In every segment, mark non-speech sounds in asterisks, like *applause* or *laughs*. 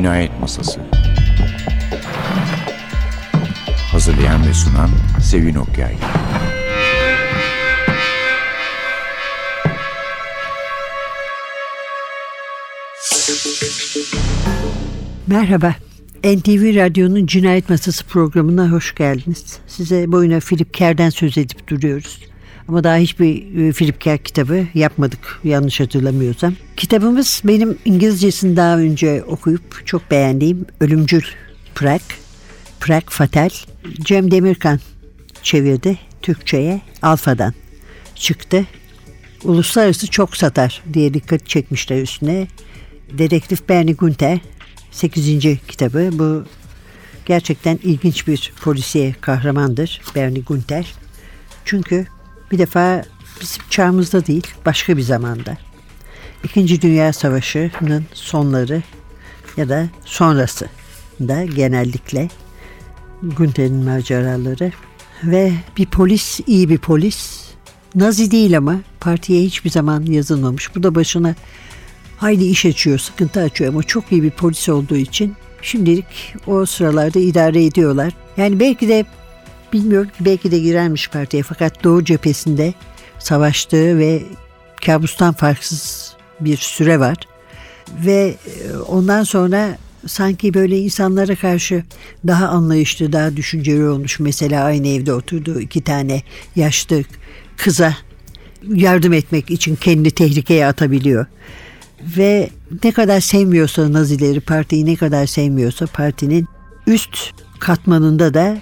Cinayet Masası Hazırlayan ve sunan Sevin Okyay Merhaba. NTV Radyo'nun Cinayet Masası programına hoş geldiniz. Size boyuna Philip Kerr'den söz edip duruyoruz. Ama daha hiçbir e, Philip Kerr kitabı yapmadık yanlış hatırlamıyorsam. Kitabımız benim İngilizcesini daha önce okuyup çok beğendiğim Ölümcül Prak, Prak Fatal. Cem Demirkan çevirdi Türkçe'ye Alfa'dan çıktı. Uluslararası çok satar diye dikkat çekmişler üstüne. Dedektif Bernie Gunther 8. kitabı. Bu gerçekten ilginç bir polisiye kahramandır Bernie Gunther. Çünkü bir defa bizim çağımızda değil başka bir zamanda. İkinci Dünya Savaşı'nın sonları ya da sonrası da genellikle Günter'in maceraları ve bir polis iyi bir polis Nazi değil ama partiye hiçbir zaman yazılmamış. Bu da başına hayli iş açıyor, sıkıntı açıyor ama çok iyi bir polis olduğu için şimdilik o sıralarda idare ediyorlar. Yani belki de bilmiyorum ki belki de girermiş partiye fakat Doğu cephesinde savaştığı ve kabustan farksız bir süre var. Ve e, ondan sonra sanki böyle insanlara karşı daha anlayışlı, daha düşünceli olmuş. Mesela aynı evde oturduğu iki tane yaşlı kıza yardım etmek için kendi tehlikeye atabiliyor. Ve ne kadar sevmiyorsa Nazileri, partiyi ne kadar sevmiyorsa partinin üst katmanında da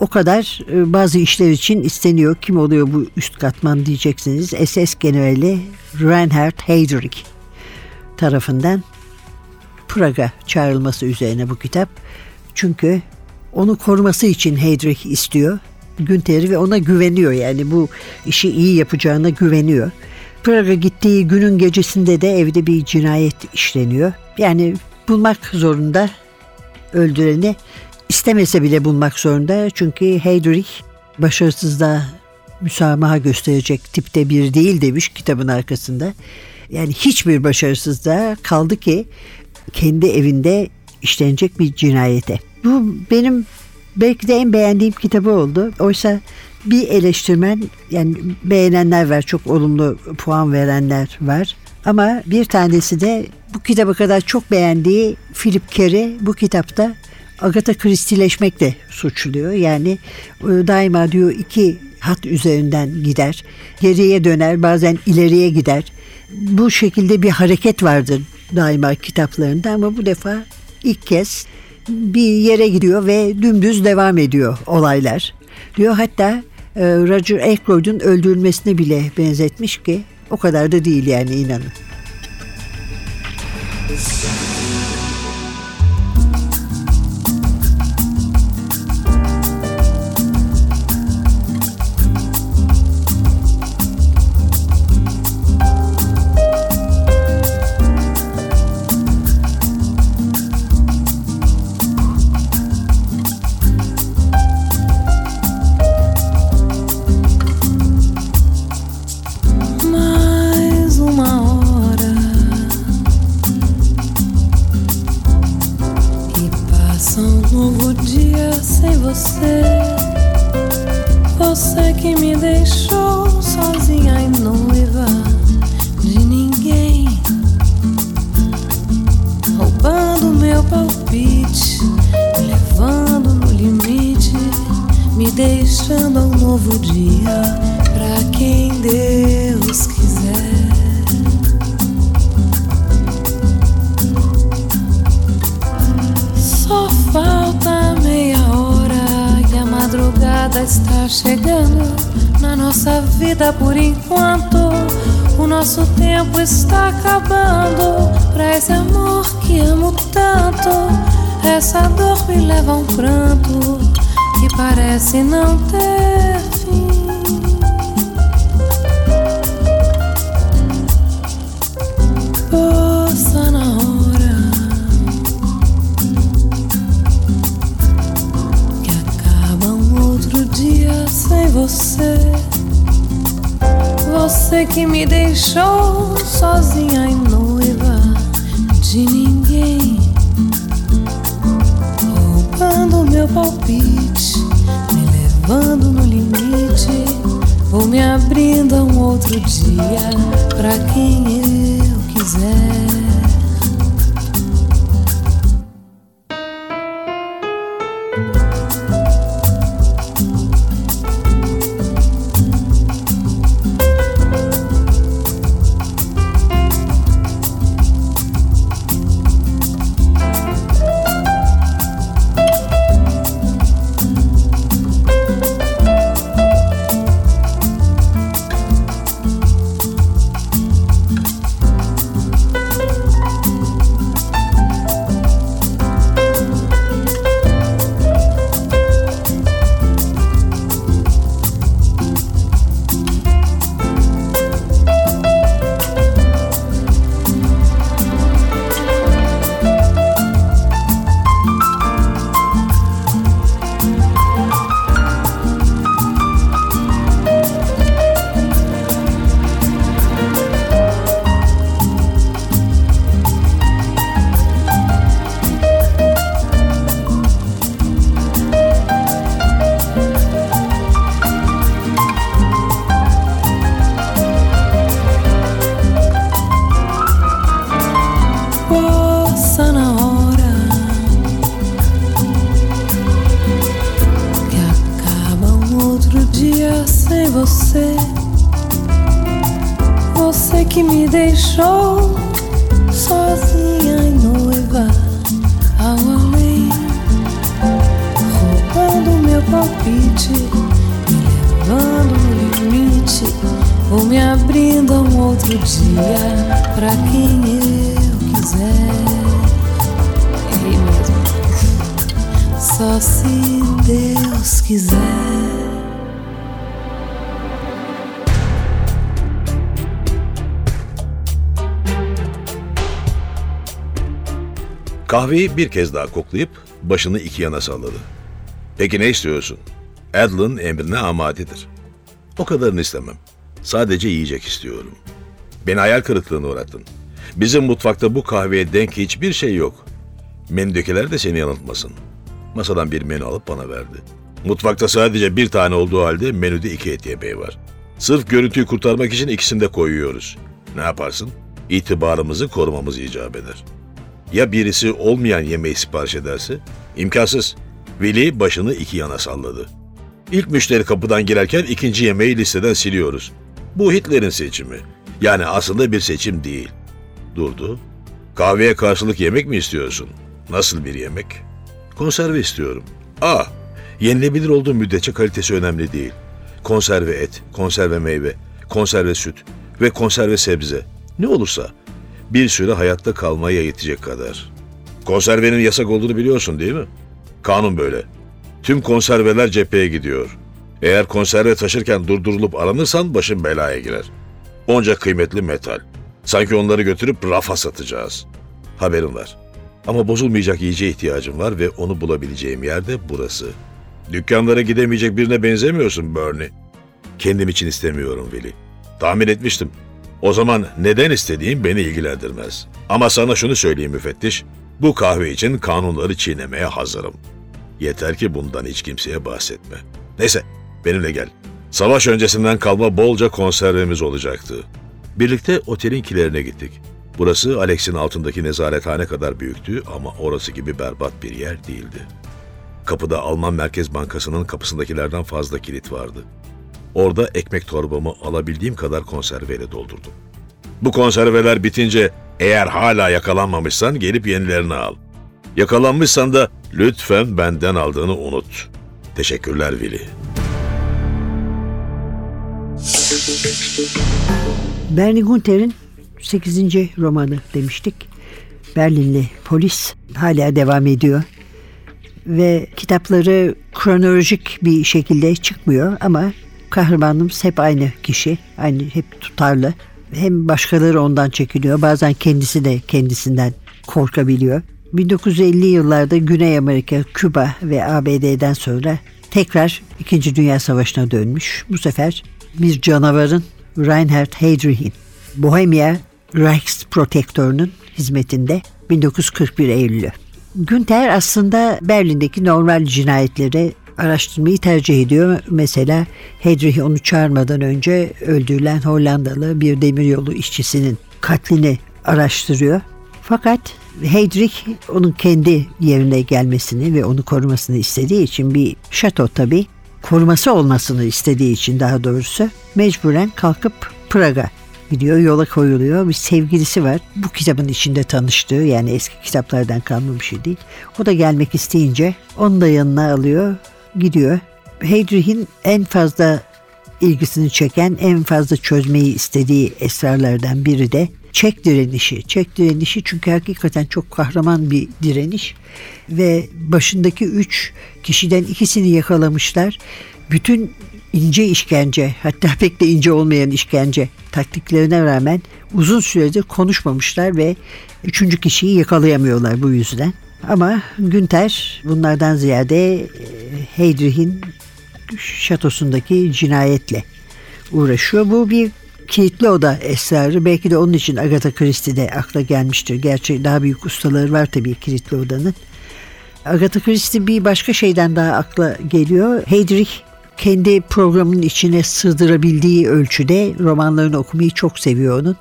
o kadar e, bazı işler için isteniyor. Kim oluyor bu üst katman diyeceksiniz. SS Generali Reinhard Heydrich tarafından Praga çağrılması üzerine bu kitap. Çünkü onu koruması için Heydrich istiyor. Günter'i ve ona güveniyor yani bu işi iyi yapacağına güveniyor. Praga gittiği günün gecesinde de evde bir cinayet işleniyor. Yani bulmak zorunda öldüreni istemese bile bulmak zorunda. Çünkü Heydrich başarısızlığa müsamaha gösterecek tipte bir değil demiş kitabın arkasında. Yani hiçbir başarısızlığa kaldı ki kendi evinde işlenecek bir cinayete. Bu benim belki de en beğendiğim kitabı oldu. Oysa bir eleştirmen yani beğenenler var, çok olumlu puan verenler var. Ama bir tanesi de bu kitabı kadar çok beğendiği Philip Kerry bu kitapta Agatha Christie'leşmekle suçluyor. Yani e, daima diyor iki hat üzerinden gider. Geriye döner bazen ileriye gider. Bu şekilde bir hareket vardır daima kitaplarında ama bu defa ilk kez bir yere gidiyor ve dümdüz devam ediyor olaylar. Diyor hatta e, Roger Ackroyd'un öldürülmesine bile benzetmiş ki o kadar da değil yani inanın. Vida por enquanto. O nosso tempo está acabando. Pra esse amor que amo tanto, essa dor me leva a um pranto que parece não ter você, você que me deixou sozinha e noiva ao além, roubando meu palpite, me levando no limite, vou me abrindo um outro dia pra quem eu quiser. Errei mesmo. Só se Deus quiser. Kahveyi bir kez daha koklayıp başını iki yana salladı. Peki ne istiyorsun? Adlin emrine amadedir. O kadarını istemem. Sadece yiyecek istiyorum. Beni hayal kırıklığına uğrattın. Bizim mutfakta bu kahveye denk hiçbir şey yok. Menüdekiler de seni yanıltmasın. Masadan bir menü alıp bana verdi. Mutfakta sadece bir tane olduğu halde menüde iki et yemeği var. Sırf görüntüyü kurtarmak için ikisini de koyuyoruz. Ne yaparsın? İtibarımızı korumamız icap eder.'' Ya birisi olmayan yemeği sipariş ederse? İmkansız. Veli başını iki yana salladı. İlk müşteri kapıdan girerken ikinci yemeği listeden siliyoruz. Bu Hitler'in seçimi. Yani aslında bir seçim değil. Durdu. Kahveye karşılık yemek mi istiyorsun? Nasıl bir yemek? Konserve istiyorum. Ah, yenilebilir olduğu müddetçe kalitesi önemli değil. Konserve et, konserve meyve, konserve süt ve konserve sebze. Ne olursa bir süre hayatta kalmaya yetecek kadar. Konservenin yasak olduğunu biliyorsun değil mi? Kanun böyle. Tüm konserveler cepheye gidiyor. Eğer konserve taşırken durdurulup aranırsan başın belaya girer. Onca kıymetli metal. Sanki onları götürüp rafa satacağız. Haberin var. Ama bozulmayacak yiyeceğe ihtiyacım var ve onu bulabileceğim yer de burası. Dükkanlara gidemeyecek birine benzemiyorsun Bernie. Kendim için istemiyorum Willy. Tahmin etmiştim. O zaman neden istediğim beni ilgilendirmez. Ama sana şunu söyleyeyim müfettiş, bu kahve için kanunları çiğnemeye hazırım. Yeter ki bundan hiç kimseye bahsetme. Neyse, benimle gel. Savaş öncesinden kalma bolca konservemiz olacaktı. Birlikte otelin kilerine gittik. Burası Alex'in altındaki nezarethane kadar büyüktü ama orası gibi berbat bir yer değildi. Kapıda Alman Merkez Bankası'nın kapısındakilerden fazla kilit vardı. Orada ekmek torbamı alabildiğim kadar konserveyle doldurdum. Bu konserveler bitince eğer hala yakalanmamışsan gelip yenilerini al. Yakalanmışsan da lütfen benden aldığını unut. Teşekkürler Willy. Bernie Gunther'in 8. romanı demiştik. Berlinli polis hala devam ediyor. Ve kitapları kronolojik bir şekilde çıkmıyor ama kahramanımız hep aynı kişi. Aynı hep tutarlı. Hem başkaları ondan çekiliyor. Bazen kendisi de kendisinden korkabiliyor. 1950 yıllarda Güney Amerika, Küba ve ABD'den sonra tekrar 2. Dünya Savaşı'na dönmüş. Bu sefer bir canavarın Reinhard Heydrich'in Bohemia Reichsprotektörünün hizmetinde 1941 Eylül'ü. Günter aslında Berlin'deki normal cinayetleri araştırmayı tercih ediyor. Mesela Hedrich onu çağırmadan önce öldürülen Hollandalı bir demiryolu işçisinin katlini araştırıyor. Fakat Heydrich onun kendi yerine gelmesini ve onu korumasını istediği için bir şato tabii koruması olmasını istediği için daha doğrusu mecburen kalkıp Praga gidiyor yola koyuluyor. Bir sevgilisi var. Bu kitabın içinde tanıştığı yani eski kitaplardan kalma bir şey değil. O da gelmek isteyince onu da yanına alıyor gidiyor. Heydrich'in en fazla ilgisini çeken, en fazla çözmeyi istediği esrarlardan biri de Çek direnişi. Çek direnişi çünkü hakikaten çok kahraman bir direniş ve başındaki üç kişiden ikisini yakalamışlar. Bütün ince işkence hatta *laughs* pek de ince olmayan işkence taktiklerine rağmen uzun süredir konuşmamışlar ve üçüncü kişiyi yakalayamıyorlar bu yüzden. Ama Günter bunlardan ziyade e, Heydrich'in şatosundaki cinayetle uğraşıyor. Bu bir kilitli oda esrarı. Belki de onun için Agatha Christie de akla gelmiştir. Gerçi daha büyük ustaları var tabii kilitli odanın. Agatha Christie bir başka şeyden daha akla geliyor. Heydrich kendi programının içine sığdırabildiği ölçüde romanlarını okumayı çok seviyor onun.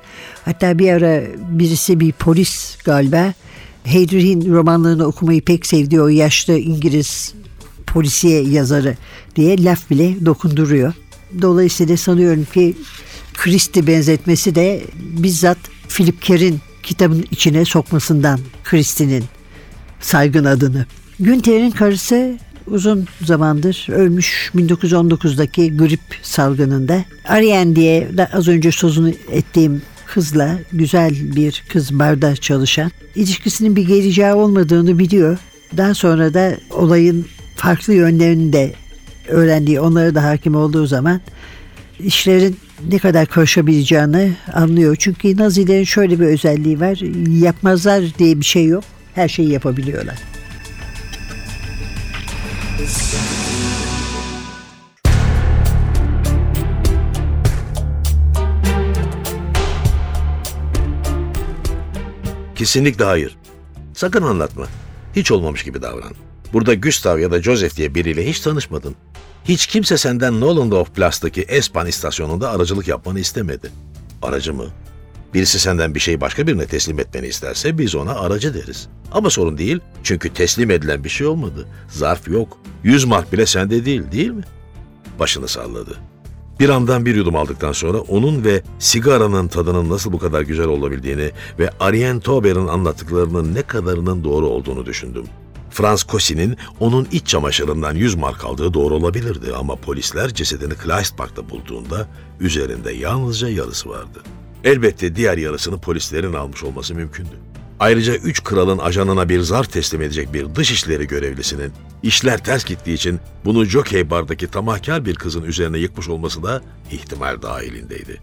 Hatta bir ara birisi bir polis galiba Heydrich'in romanlarını okumayı pek sevdiği o yaşlı İngiliz polisiye yazarı diye laf bile dokunduruyor. Dolayısıyla sanıyorum ki Christie benzetmesi de bizzat Philip Kerr'in kitabın içine sokmasından Christie'nin saygın adını. Günter'in karısı uzun zamandır ölmüş 1919'daki grip salgınında. Ariane diye az önce sözünü ettiğim kızla güzel bir kız barda çalışan ilişkisinin bir geleceği olmadığını biliyor. Daha sonra da olayın farklı yönlerini de öğrendiği, onlara da hakim olduğu zaman işlerin ne kadar karışabileceğini anlıyor. Çünkü Nazilerin şöyle bir özelliği var. Yapmazlar diye bir şey yok. Her şeyi yapabiliyorlar. Kesinlikle hayır. Sakın anlatma. Hiç olmamış gibi davran. Burada Gustav ya da Joseph diye biriyle hiç tanışmadın. Hiç kimse senden Nolandorf Plus'taki Espan istasyonunda aracılık yapmanı istemedi. Aracı mı? Birisi senden bir şeyi başka birine teslim etmeni isterse biz ona aracı deriz. Ama sorun değil çünkü teslim edilen bir şey olmadı. Zarf yok. Yüz mark bile sende değil değil mi? Başını salladı. Bir andan bir yudum aldıktan sonra onun ve sigaranın tadının nasıl bu kadar güzel olabildiğini ve Arjen Tauber'in anlattıklarının ne kadarının doğru olduğunu düşündüm. Franz Kosi'nin onun iç çamaşırından 100 mark aldığı doğru olabilirdi ama polisler cesedini Kleistpark'ta bulduğunda üzerinde yalnızca yarısı vardı. Elbette diğer yarısını polislerin almış olması mümkündü. Ayrıca üç kralın ajanına bir zar teslim edecek bir dışişleri görevlisinin işler ters gittiği için bunu Jockey Bar'daki tamahkar bir kızın üzerine yıkmış olması da ihtimal dahilindeydi.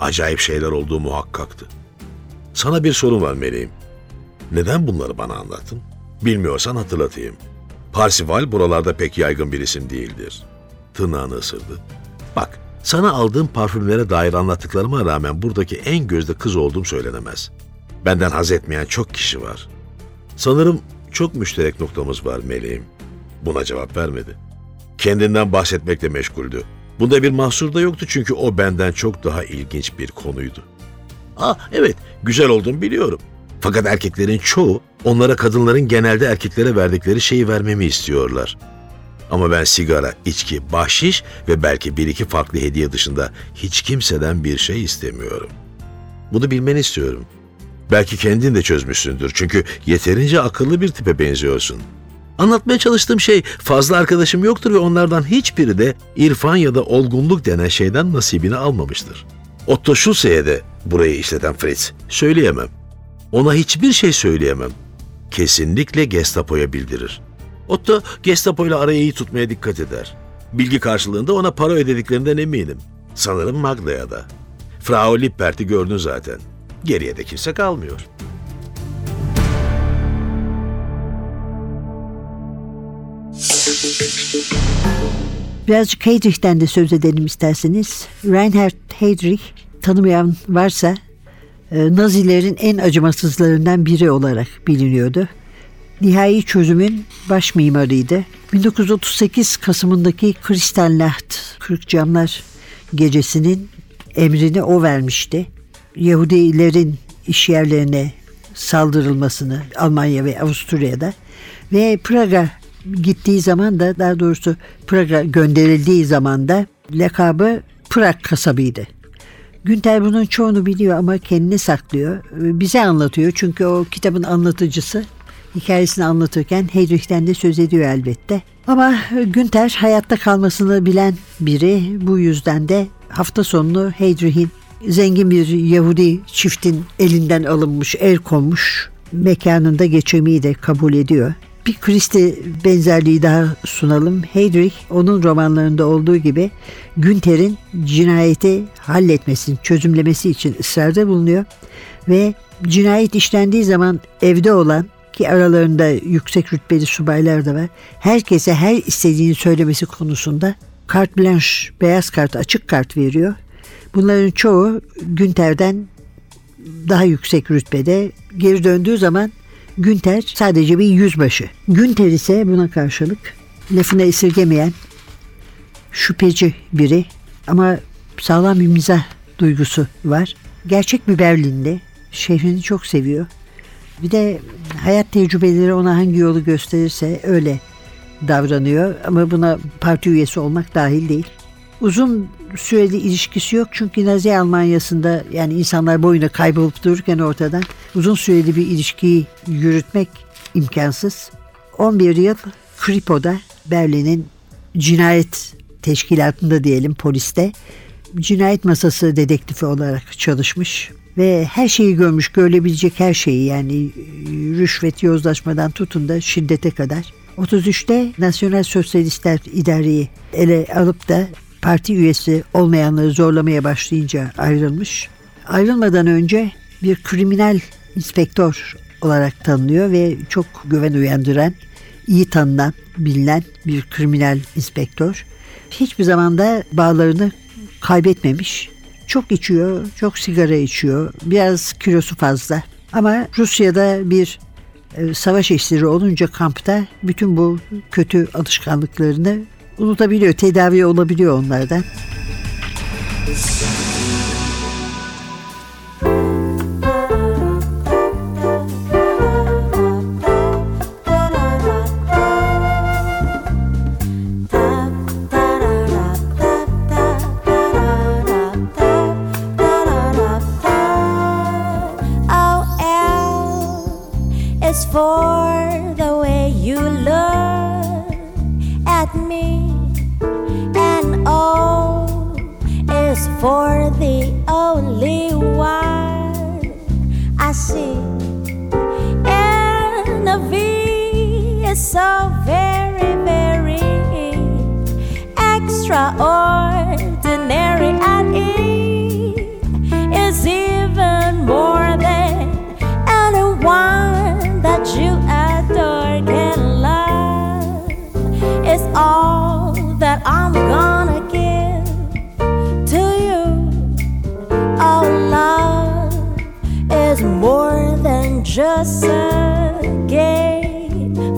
Acayip şeyler olduğu muhakkaktı. Sana bir sorun var meleğim. Neden bunları bana anlattın? Bilmiyorsan hatırlatayım. Parsival buralarda pek yaygın bir isim değildir. Tırnağını ısırdı. Bak, sana aldığım parfümlere dair anlattıklarıma rağmen buradaki en gözde kız olduğum söylenemez. Benden haz etmeyen çok kişi var. Sanırım çok müşterek noktamız var meleğim. Buna cevap vermedi. Kendinden bahsetmekle meşguldü. Bunda bir mahsur da yoktu çünkü o benden çok daha ilginç bir konuydu. Ah evet, güzel olduğunu biliyorum. Fakat erkeklerin çoğu onlara kadınların genelde erkeklere verdikleri şeyi vermemi istiyorlar. Ama ben sigara, içki, bahşiş ve belki bir iki farklı hediye dışında hiç kimseden bir şey istemiyorum. Bunu bilmeni istiyorum. Belki kendin de çözmüşsündür çünkü yeterince akıllı bir tipe benziyorsun. Anlatmaya çalıştığım şey fazla arkadaşım yoktur ve onlardan hiçbiri de irfan ya da olgunluk denen şeyden nasibini almamıştır. Otto Schulze'ye de burayı işleten Fritz söyleyemem. Ona hiçbir şey söyleyemem. Kesinlikle Gestapo'ya bildirir. Otto Gestapo ile arayı iyi tutmaya dikkat eder. Bilgi karşılığında ona para ödediklerinden eminim. Sanırım Magda'ya da. Frau Lippert'i gördün zaten. Geriye de kimse kalmıyor. Birazcık Heydrich'ten de söz edelim isterseniz. Reinhard Heydrich tanımayan varsa e, Nazilerin en acımasızlarından biri olarak biliniyordu. nihai çözümün baş mimarıydı. 1938 Kasım'ındaki Kristallnacht, Kırık Camlar gecesinin emrini o vermişti. Yahudilerin iş yerlerine saldırılmasını Almanya ve Avusturya'da ve Praga gittiği zaman da daha doğrusu Praga gönderildiği zaman da lakabı Prag kasabıydı. Günter bunun çoğunu biliyor ama kendini saklıyor. Bize anlatıyor çünkü o kitabın anlatıcısı hikayesini anlatırken Heydrich'ten de söz ediyor elbette. Ama Günter hayatta kalmasını bilen biri bu yüzden de hafta sonunu Heydrich'in zengin bir Yahudi çiftin elinden alınmış, el konmuş mekanında geçirmeyi de kabul ediyor. Bir Christie benzerliği daha sunalım. Heydrich onun romanlarında olduğu gibi Günter'in cinayeti halletmesini, çözümlemesi için ısrarda bulunuyor ve cinayet işlendiği zaman evde olan ki aralarında yüksek rütbeli subaylar da var. Herkese her istediğini söylemesi konusunda kart blanche, beyaz kart, açık kart veriyor. Bunların çoğu Günter'den daha yüksek rütbede. Geri döndüğü zaman Günter sadece bir yüzbaşı. Günter ise buna karşılık lafına esirgemeyen şüpheci biri ama sağlam bir mizah duygusu var. Gerçek bir Berlinli. Şehrini çok seviyor. Bir de hayat tecrübeleri ona hangi yolu gösterirse öyle davranıyor. Ama buna parti üyesi olmak dahil değil. Uzun süreli ilişkisi yok çünkü Nazi Almanya'sında yani insanlar boyuna kaybolup dururken ortadan uzun süreli bir ilişkiyi yürütmek imkansız. 11 yıl Kripo'da Berlin'in cinayet teşkilatında diyelim poliste cinayet masası dedektifi olarak çalışmış ve her şeyi görmüş, görebilecek her şeyi yani rüşvet, yozlaşmadan tutun da şiddete kadar. 33'te Nasyonel Sosyalistler idareyi ele alıp da parti üyesi olmayanları zorlamaya başlayınca ayrılmış. Ayrılmadan önce bir kriminal inspektör olarak tanınıyor ve çok güven uyandıran, iyi tanınan, bilinen bir kriminal inspektör. Hiçbir zaman da bağlarını kaybetmemiş. Çok içiyor, çok sigara içiyor. Biraz kilosu fazla. Ama Rusya'da bir e, savaş esiri olunca kampta bütün bu kötü alışkanlıklarını unutabiliyor, tedavi olabiliyor onlardan. for the only one I see. And a V is so very, very extraordinary.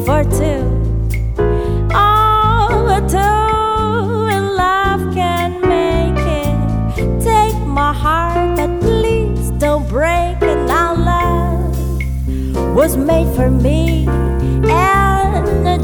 For love can make it. Take my heart, but please don't break it. Love was made for me and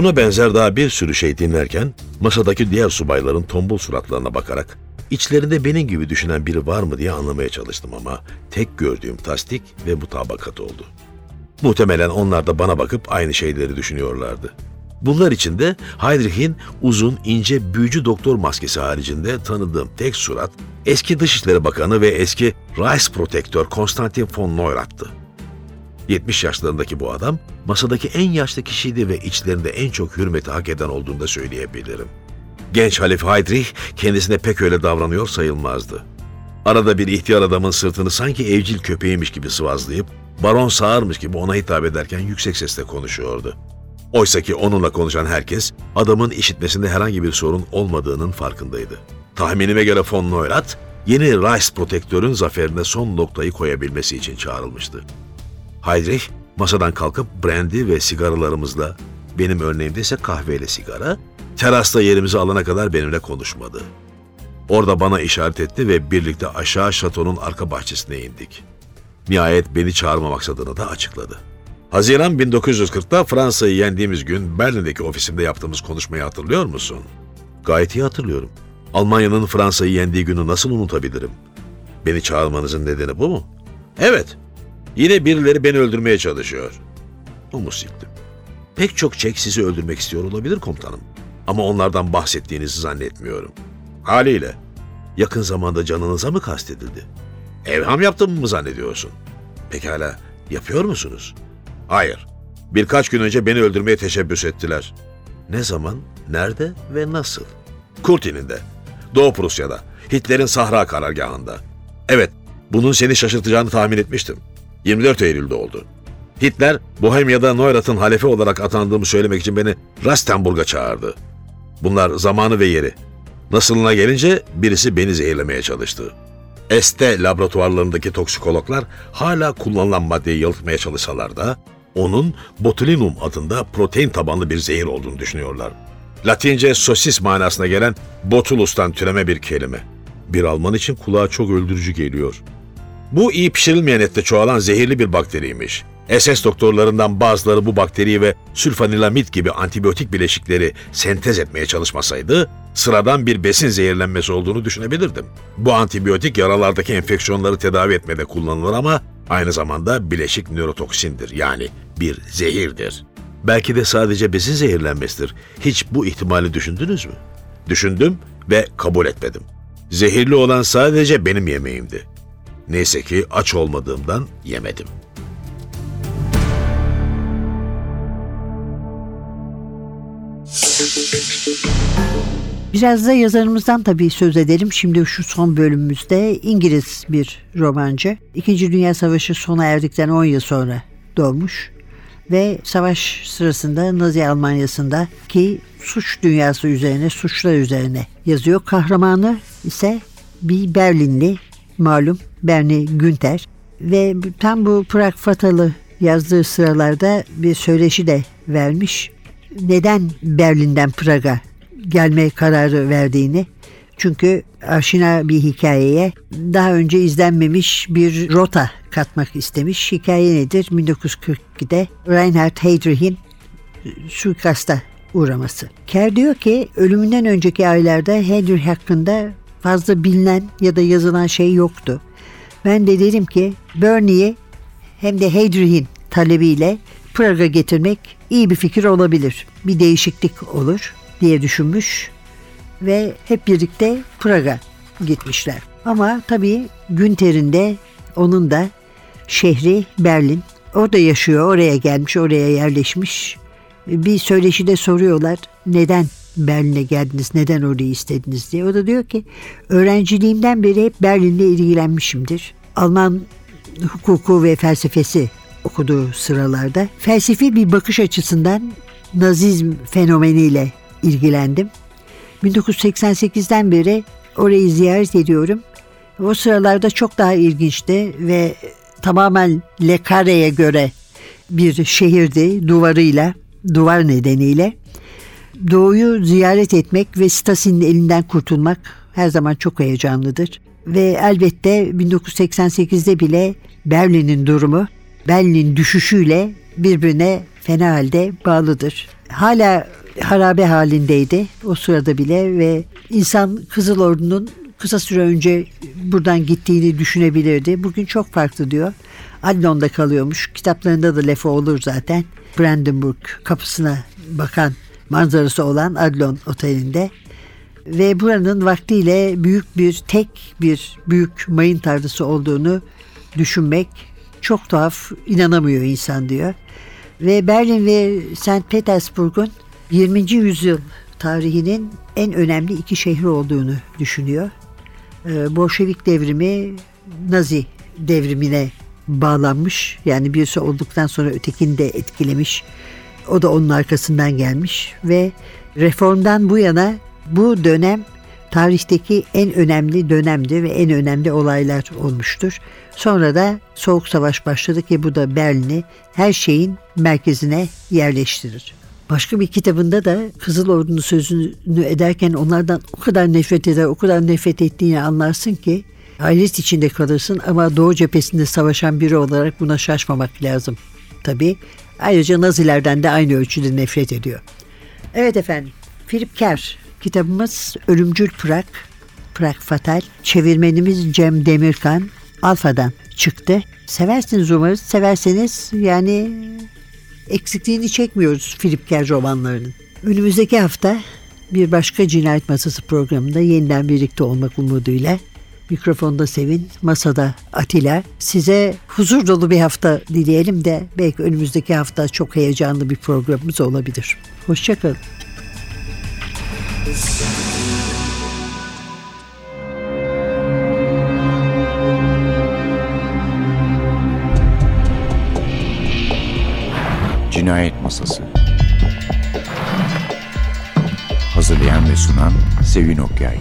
Buna benzer daha bir sürü şey dinlerken masadaki diğer subayların tombul suratlarına bakarak içlerinde benim gibi düşünen biri var mı diye anlamaya çalıştım ama tek gördüğüm tasdik ve mutabakat oldu. Muhtemelen onlar da bana bakıp aynı şeyleri düşünüyorlardı. Bunlar içinde Heydrich'in uzun, ince büyücü doktor maskesi haricinde tanıdığım tek surat eski Dışişleri Bakanı ve eski Reichsprotektör Konstantin von Neurath'tı. 70 yaşlarındaki bu adam masadaki en yaşlı kişiydi ve içlerinde en çok hürmeti hak eden olduğunu da söyleyebilirim. Genç Halif Heydrich kendisine pek öyle davranıyor sayılmazdı. Arada bir ihtiyar adamın sırtını sanki evcil köpeğiymiş gibi sıvazlayıp baron sağırmış gibi ona hitap ederken yüksek sesle konuşuyordu. Oysa ki onunla konuşan herkes adamın işitmesinde herhangi bir sorun olmadığının farkındaydı. Tahminime göre von Neurath yeni Reichsprotektörün zaferine son noktayı koyabilmesi için çağrılmıştı. Heydrich masadan kalkıp brandy ve sigaralarımızla, benim örneğimde ise kahveyle sigara, terasta yerimizi alana kadar benimle konuşmadı. Orada bana işaret etti ve birlikte aşağı şatonun arka bahçesine indik. Nihayet beni çağırma maksadını da açıkladı. Haziran 1940'ta Fransa'yı yendiğimiz gün Berlin'deki ofisimde yaptığımız konuşmayı hatırlıyor musun? Gayet iyi hatırlıyorum. Almanya'nın Fransa'yı yendiği günü nasıl unutabilirim? Beni çağırmanızın nedeni bu mu? Evet. Yine birileri beni öldürmeye çalışıyor. Omuz silktim. Pek çok çek sizi öldürmek istiyor olabilir komutanım. Ama onlardan bahsettiğinizi zannetmiyorum. Haliyle. Yakın zamanda canınıza mı kastedildi? Evham yaptım mı zannediyorsun? Pekala, yapıyor musunuz? Hayır. Birkaç gün önce beni öldürmeye teşebbüs ettiler. Ne zaman, nerede ve nasıl? Kurtin'inde. Doğu Prusya'da. Hitler'in Sahra karargahında. Evet, bunun seni şaşırtacağını tahmin etmiştim. 24 Eylül'de oldu. Hitler, Bohemya'da Neurath'ın halefi olarak atandığımı söylemek için beni Rastenburg'a çağırdı. Bunlar zamanı ve yeri. Nasılına gelince birisi beni zehirlemeye çalıştı. Este laboratuvarlarındaki toksikologlar hala kullanılan maddeyi yalıtmaya çalışsalar da onun botulinum adında protein tabanlı bir zehir olduğunu düşünüyorlar. Latince sosis manasına gelen botulus'tan türeme bir kelime. Bir Alman için kulağa çok öldürücü geliyor. Bu iyi pişirilmeyen ette çoğalan zehirli bir bakteriymiş. SS doktorlarından bazıları bu bakteriyi ve sülfanilamid gibi antibiyotik bileşikleri sentez etmeye çalışmasaydı, sıradan bir besin zehirlenmesi olduğunu düşünebilirdim. Bu antibiyotik yaralardaki enfeksiyonları tedavi etmede kullanılır ama aynı zamanda bileşik nörotoksindir yani bir zehirdir. Belki de sadece besin zehirlenmesidir. Hiç bu ihtimali düşündünüz mü? Düşündüm ve kabul etmedim. Zehirli olan sadece benim yemeğimdi. Neyse ki aç olmadığımdan yemedim. Biraz da yazarımızdan tabii söz edelim. Şimdi şu son bölümümüzde İngiliz bir romancı. İkinci Dünya Savaşı sona erdikten 10 yıl sonra doğmuş ve savaş sırasında Nazi Almanya'sında ki suç dünyası üzerine, suçlar üzerine yazıyor. Kahramanı ise bir Berlinli malum Bernie Günther ve tam bu Prag Fatal'ı yazdığı sıralarda bir söyleşi de vermiş. Neden Berlin'den Prag'a gelme kararı verdiğini çünkü aşina bir hikayeye daha önce izlenmemiş bir rota katmak istemiş. Hikaye nedir? 1942'de Reinhard Heydrich'in suikasta uğraması. Kerr diyor ki ölümünden önceki aylarda Heydrich hakkında fazla bilinen ya da yazılan şey yoktu. Ben de dedim ki Bernie'yi hem de Heydrich'in talebiyle Praga getirmek iyi bir fikir olabilir. Bir değişiklik olur diye düşünmüş ve hep birlikte Praga gitmişler. Ama tabii Günter'in de onun da şehri Berlin. Orada yaşıyor, oraya gelmiş, oraya yerleşmiş. Bir söyleşide soruyorlar neden Berlin'e geldiniz, neden orayı istediniz diye. O da diyor ki öğrenciliğimden beri hep Berlin'le ilgilenmişimdir. Alman hukuku ve felsefesi okuduğu sıralarda felsefi bir bakış açısından Nazizm fenomeniyle ilgilendim. 1988'den beri orayı ziyaret ediyorum. O sıralarda çok daha ilginçti ve tamamen Le Carre'ye göre bir şehirdi duvarıyla, duvar nedeniyle. Doğuyu ziyaret etmek ve Stasin'in elinden kurtulmak her zaman çok heyecanlıdır. Ve elbette 1988'de bile Berlin'in durumu Berlin'in düşüşüyle birbirine fena halde bağlıdır. Hala harabe halindeydi o sırada bile ve insan Kızıl Ordu'nun kısa süre önce buradan gittiğini düşünebilirdi. Bugün çok farklı diyor. Adlon'da kalıyormuş. Kitaplarında da lafı olur zaten. Brandenburg kapısına bakan manzarası olan Adlon otelinde. Ve buranın vaktiyle büyük bir tek bir büyük mayın tarlası olduğunu düşünmek çok tuhaf inanamıyor insan diyor. Ve Berlin ve St. Petersburg'un 20. yüzyıl tarihinin en önemli iki şehri olduğunu düşünüyor. Ee, Bolşevik devrimi Nazi devrimine bağlanmış. Yani birisi olduktan sonra ötekini de etkilemiş. O da onun arkasından gelmiş ve reformdan bu yana bu dönem tarihteki en önemli dönemdi ve en önemli olaylar olmuştur. Sonra da Soğuk Savaş başladı ki bu da Berlin'i her şeyin merkezine yerleştirir. Başka bir kitabında da Kızıl Ordu'nun sözünü ederken onlardan o kadar nefret eder, o kadar nefret ettiğini anlarsın ki ailesi içinde kalırsın ama Doğu cephesinde savaşan biri olarak buna şaşmamak lazım. Tabi ayrıca Nazilerden de aynı ölçüde nefret ediyor. Evet efendim, Philip Kerr kitabımız Ölümcül Pırak, Pırak Fatal. Çevirmenimiz Cem Demirkan, Alfa'dan çıktı. Seversiniz umarız. Severseniz yani eksikliğini çekmiyoruz Philip Kerr romanlarının. Önümüzdeki hafta bir başka cinayet masası programında yeniden birlikte olmak umuduyla mikrofonda Sevin, masada Atilla. Size huzur dolu bir hafta dileyelim de belki önümüzdeki hafta çok heyecanlı bir programımız olabilir. Hoşçakalın. Cinayet Masası Hazırlayan ve sunan Sevin Okyay